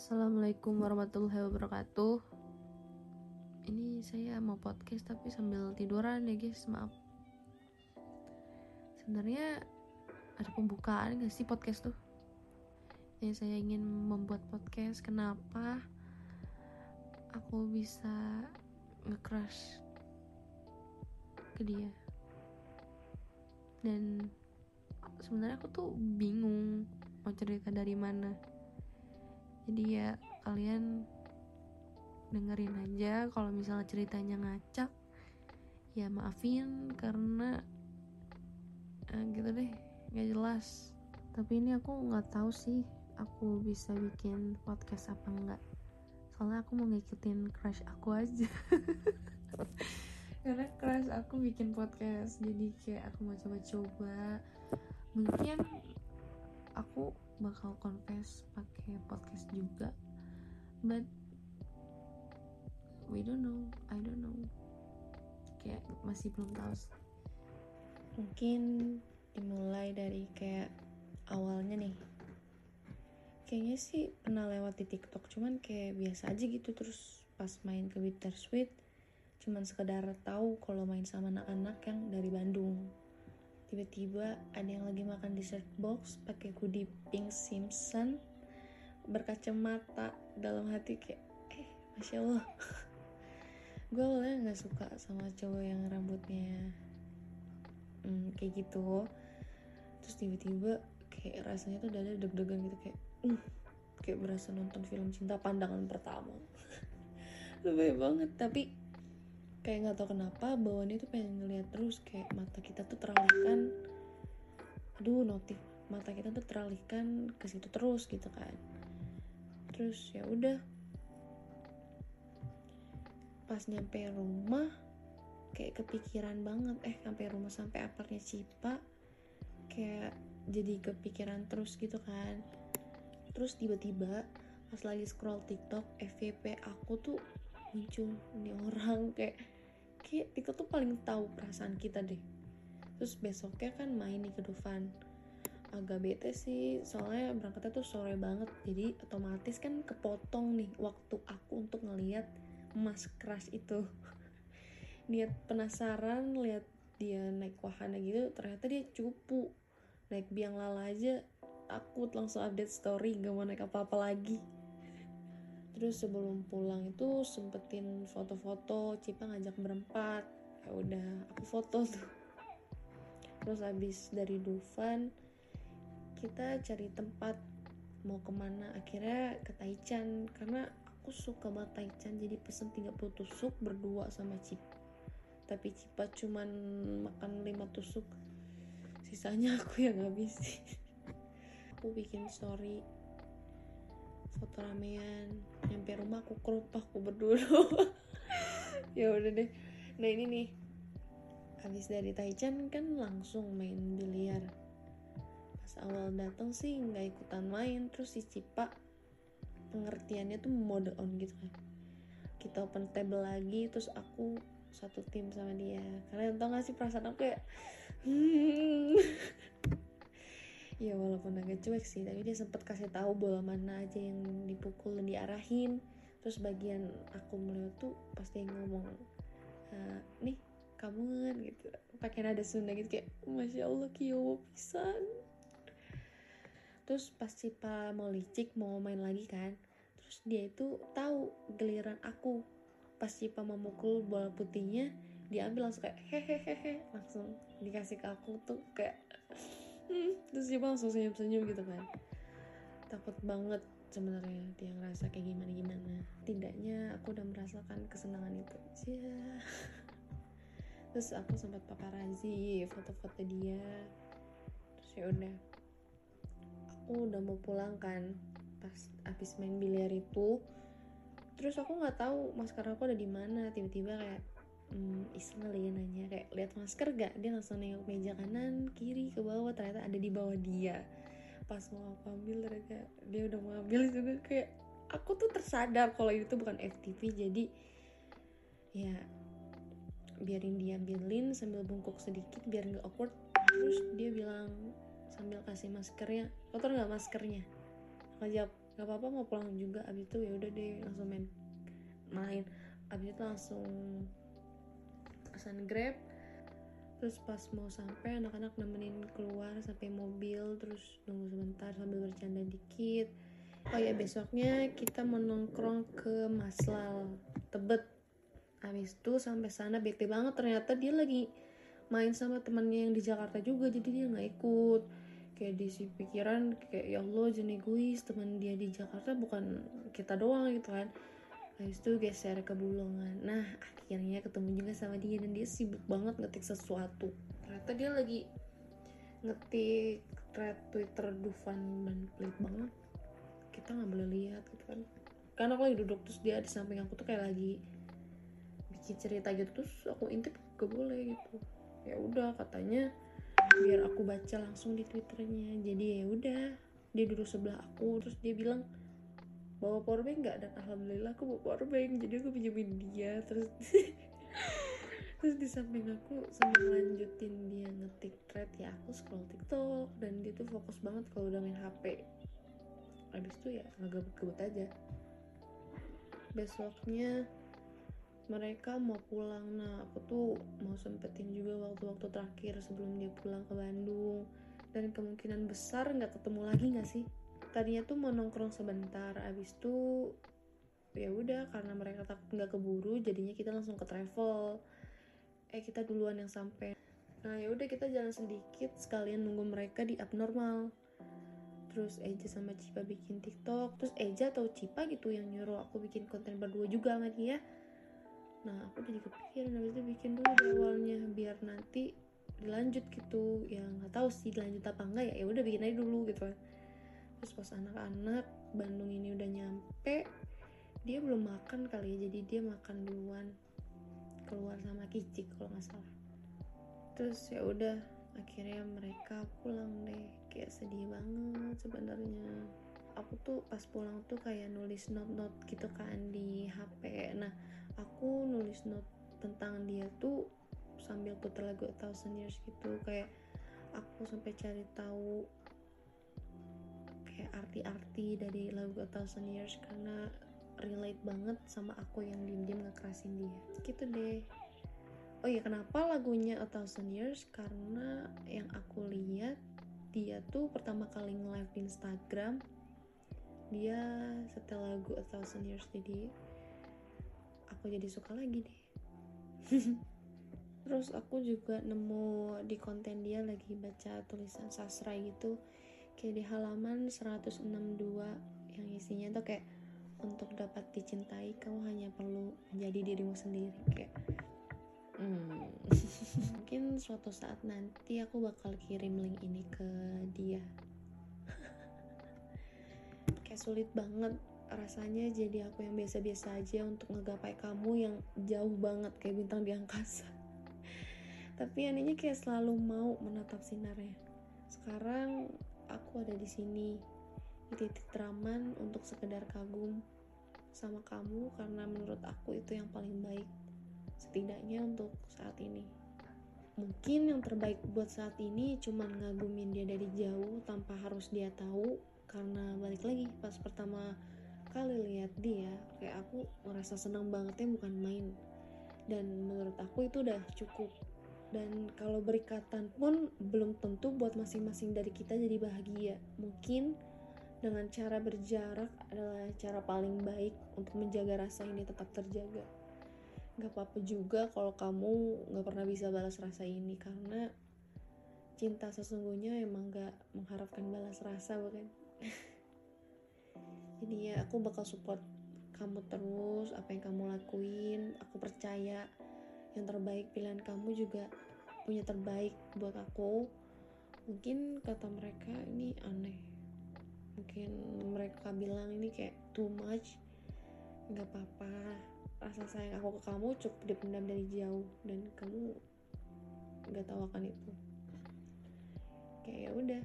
Assalamualaikum warahmatullahi wabarakatuh. Ini saya mau podcast tapi sambil tiduran ya guys, maaf. Sebenarnya ada pembukaan gak sih podcast tuh? Ya saya ingin membuat podcast. Kenapa aku bisa nge-crush ke dia? Dan sebenarnya aku tuh bingung mau cerita dari mana jadi ya kalian dengerin aja kalau misalnya ceritanya ngacak. Ya maafin karena eh, gitu deh nggak jelas. Tapi ini aku nggak tahu sih aku bisa bikin podcast apa enggak soalnya aku mau ngikutin crush aku aja. Karena crush aku bikin podcast jadi kayak aku mau coba-coba. Mungkin aku bakal confess pakai podcast juga. But we don't know. I don't know. Kayak masih belum tahu mungkin dimulai dari kayak awalnya nih. Kayaknya sih pernah lewat di TikTok cuman kayak biasa aja gitu terus pas main ke Bittersweet cuman sekedar tahu kalau main sama anak-anak yang dari Bandung tiba-tiba ada yang lagi makan dessert box pakai hoodie pink Simpson berkacamata dalam hati kayak eh masya allah. Gue awalnya nggak suka sama cowok yang rambutnya hmm, kayak gitu. Terus tiba-tiba kayak rasanya tuh dada deg-degan gitu kayak uh, kayak berasa nonton film cinta pandangan pertama. Lebih banget tapi kayak nggak tau kenapa bawaannya tuh pengen ngeliat terus kayak mata kita tuh teralihkan. Aduh notif mata kita tuh teralihkan ke situ terus gitu kan. Terus ya udah. Pas nyampe rumah kayak kepikiran banget. Eh sampai rumah sampai apartnya Cipa kayak jadi kepikiran terus gitu kan. Terus tiba-tiba pas lagi scroll TikTok FVP aku tuh muncul ini orang kayak kayak kita tuh paling tahu perasaan kita deh. Terus besoknya kan main nih ke Dufan. Agak bete sih soalnya berangkatnya tuh sore banget. Jadi otomatis kan kepotong nih waktu aku untuk ngeliat mas crush itu. Niat penasaran lihat dia naik wahana gitu ternyata dia cupu. Naik biang lala aja takut langsung update story gak mau naik apa-apa lagi terus sebelum pulang itu sempetin foto-foto Cipa ngajak berempat. Ya udah aku foto tuh. Terus abis dari Dufan kita cari tempat mau ke mana. Akhirnya ke Taichan karena aku suka banget Taichan jadi pesen 30 tusuk berdua sama Cipa tapi Cipa cuman makan 5 tusuk. Sisanya aku yang habisin aku bikin story foto ramean nyampe rumah aku kerup aku berdua ya udah deh. Nah ini nih. Habis dari Taichan kan langsung main biliar. Pas awal datang sih nggak ikutan main terus si Cipa pengertiannya tuh mode on gitu kan. Kita open table lagi terus aku satu tim sama dia. Kalian tau gak sih perasaan aku kayak hmm. Ya walaupun agak cuek sih tapi dia sempat kasih tahu bola mana aja yang dipukul dan diarahin. Terus bagian aku melihat tuh pasti ngomong e, nih kamu kan gitu. Pakai nada Sunda gitu kayak masya Allah kyo pisan. Terus pas Cipa mau licik mau main lagi kan terus dia itu tahu giliran aku. Pas Cipa memukul bola putihnya diambil langsung kayak hehehehe langsung dikasih ke aku tuh kayak hmm, terus dia langsung senyum-senyum gitu kan takut banget sebenarnya dia ngerasa kayak gimana gimana. Tidaknya aku udah merasakan kesenangan itu. Yeah. terus aku sempat paparazi foto-foto dia. Terus ya udah. Aku udah mau pulang kan pas abis main biliar itu. Terus aku nggak tahu masker aku ada di mana. Tiba-tiba kayak hmm, iseng kali ya nanya kayak lihat masker gak dia langsung nengok meja kanan kiri ke bawah ternyata ada di bawah dia. Pas mau aku ambil ternyata dia udah mau ambil juga kayak aku tuh tersadar kalau itu bukan FTP jadi ya biarin dia ambilin sambil bungkuk sedikit biar nggak awkward. Terus dia bilang sambil kasih maskernya kotor nggak maskernya? Aku jawab nggak apa-apa mau pulang juga. Abis itu ya udah deh langsung main main. Abis itu langsung pesan grab. Terus pas mau sampai anak-anak nemenin keluar sampai mobil terus nunggu sebentar sambil bercanda dikit. Oh ya besoknya kita mau nongkrong ke Maslal Tebet. Habis itu sampai sana bete banget ternyata dia lagi main sama temannya yang di Jakarta juga jadi dia nggak ikut. Kayak di si pikiran kayak ya Allah jenis egois teman dia di Jakarta bukan kita doang gitu kan habis itu geser ke Bulungan nah akhirnya ketemu juga sama dia dan dia sibuk banget ngetik sesuatu. Ternyata dia lagi ngetik thread Twitter Dufan dan pelit banget. Kita nggak boleh lihat gitu kan. Karena aku lagi duduk terus dia di samping aku tuh kayak lagi bikin cerita gitu terus aku intip gak boleh gitu. Ya udah katanya biar aku baca langsung di twitternya. Jadi ya udah dia duduk sebelah aku terus dia bilang bawa powerbank nggak? Dan alhamdulillah aku bawa powerbank jadi aku pinjemin dia. Terus terus di samping aku sambil lanjutin dia ngetik thread ya aku scroll tiktok. Dan dia tuh fokus banget kalau udah main hp habis itu ya ngegebut-gebut aja. Besoknya mereka mau pulang. Nah aku tuh mau sempetin juga waktu-waktu terakhir sebelum dia pulang ke Bandung. Dan kemungkinan besar nggak ketemu lagi nggak sih tadinya tuh mau nongkrong sebentar abis itu ya udah karena mereka takut nggak keburu jadinya kita langsung ke travel. Eh kita duluan yang sampai. Nah ya udah kita jalan sedikit sekalian nunggu mereka di abnormal. Terus Eja sama Cipa bikin TikTok. Terus Eja atau Cipa gitu yang nyuruh aku bikin konten berdua juga sama dia. Nah aku jadi kepikiran habis itu bikin dulu di awalnya biar nanti dilanjut gitu. Ya nggak tahu sih dilanjut apa enggak ya. Ya udah bikin aja dulu gitu kan terus pas anak-anak Bandung ini udah nyampe dia belum makan kali ya jadi dia makan duluan. Keluar sama Kicik kalau nggak salah. Terus ya udah akhirnya mereka pulang deh. Kayak sedih banget sebenarnya. Aku tuh pas pulang tuh kayak nulis note-note gitu kan di HP nah aku nulis note tentang dia tuh sambil putar lagu Thousand Years gitu. Kayak aku sampai cari tahu kayak arti-arti dari lagu A Thousand Years karena relate banget sama aku yang diem-diem ngekerasin dia. Gitu deh. Oh iya kenapa lagunya A Thousand Years? Karena yang aku lihat dia tuh pertama kali nge-live Instagram. Dia setel lagu A Thousand Years jadi aku jadi suka lagi deh. Terus aku juga nemu di konten dia lagi baca tulisan sastra gitu kayak di halaman 162 yang isinya tuh kayak untuk dapat dicintai kamu hanya perlu menjadi dirimu sendiri. Kayak hmm. mungkin suatu saat nanti aku bakal kirim link ini ke dia. Kayak sulit banget rasanya jadi aku yang biasa-biasa aja untuk ngegapai kamu yang jauh banget kayak bintang di angkasa. Tapi anehnya kayak selalu mau menatap sinarnya. Sekarang aku ada di sini. Di titik teraman untuk sekedar kagum sama kamu karena menurut aku itu yang paling baik setidaknya untuk saat ini. Mungkin yang terbaik buat saat ini cuman ngagumin dia dari jauh tanpa harus dia tahu. Karena balik lagi pas pertama kali lihat dia kayak aku ngerasa senang bangetnya bukan main. Dan menurut aku itu udah cukup dan kalau berikatan pun belum tentu buat masing-masing dari kita jadi bahagia. Mungkin dengan cara berjarak adalah cara paling baik untuk menjaga rasa ini tetap terjaga. Gak apa-apa juga kalau kamu gak pernah bisa balas rasa ini karena cinta sesungguhnya emang gak mengharapkan balas rasa bukan? Jadi ya aku bakal support kamu terus apa yang kamu lakuin. Aku percaya yang terbaik pilihan kamu juga punya terbaik buat aku. Mungkin kata mereka ini aneh. Mungkin mereka bilang ini kayak too much. Nggak apa-apa. Rasa sayang aku ke kamu cukup dipendam dari jauh dan kamu nggak tahu akan itu. Kayak ya udah.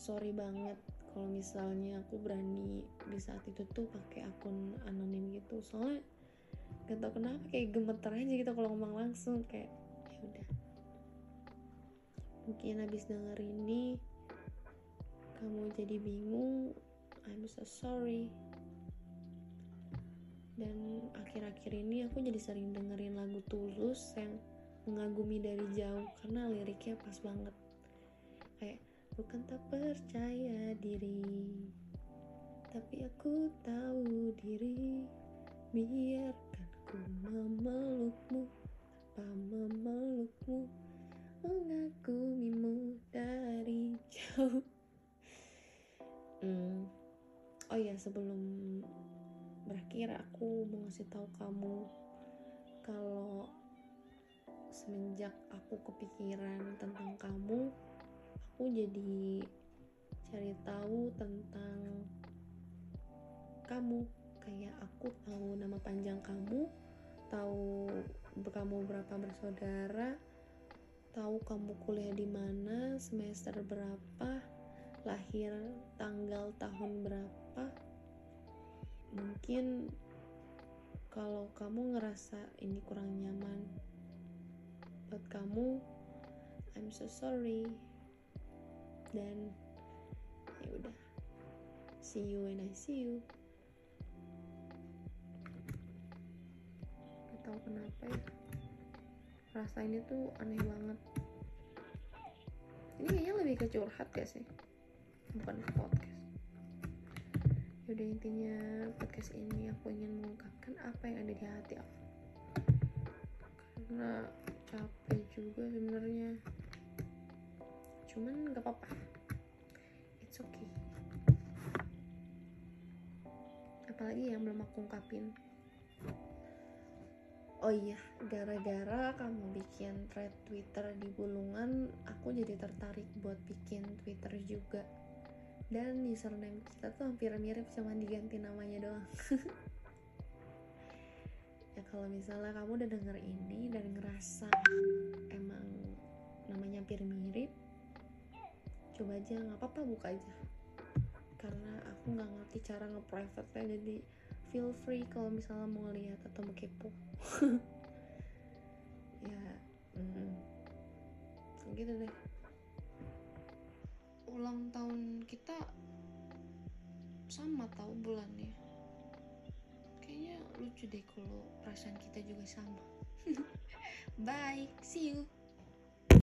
Sorry banget kalau misalnya aku berani di saat itu tuh pakai akun anonim gitu. Soalnya gak tau kenapa kayak gemeter aja gitu kalau ngomong langsung kayak ya udah. Mungkin habis denger ini kamu jadi bingung I'm so sorry. Dan akhir-akhir ini aku jadi sering dengerin lagu Tulus yang mengagumi dari jauh karena liriknya pas banget. Kayak bukan tak percaya diri tapi aku tahu diri ku memelukmu tanpa memelukmu? Mengagumimu dari jauh. Hmm. oh ya sebelum berakhir aku mau ngasih tahu kamu kalau semenjak aku kepikiran tentang kamu aku jadi cari tahu tentang kamu. Kayak aku tahu nama panjang kamu tahu kamu berapa bersaudara tahu kamu kuliah di mana semester berapa lahir tanggal tahun berapa. Mungkin kalau kamu ngerasa ini kurang nyaman buat kamu I'm so sorry. Dan ya udah see you when I see you tau kenapa ya. Rasa ini tuh aneh banget. Ini kayaknya lebih ke curhat gak sih. Bukan ke podcast. Yaudah intinya podcast ini aku ingin mengungkapkan apa yang ada di hati aku. Karena capek juga sebenarnya. Cuman gak apa-apa. It's okay. Apalagi yang belum aku ungkapin oh iya gara-gara kamu bikin thread twitter di bulungan aku jadi tertarik buat bikin twitter juga. Dan username kita tuh hampir mirip cuma diganti namanya doang. Ya kalau misalnya kamu udah denger ini dan ngerasa emang namanya hampir mirip coba aja nggak apa-apa buka aja. Karena aku nggak ngerti cara nge-private jadi feel free kalau misalnya mau lihat atau mau kepo. Ya mm, gitu deh. Ulang tahun kita sama tahu bulannya. Kayaknya lucu deh kalau perasaan kita juga sama. Bye see you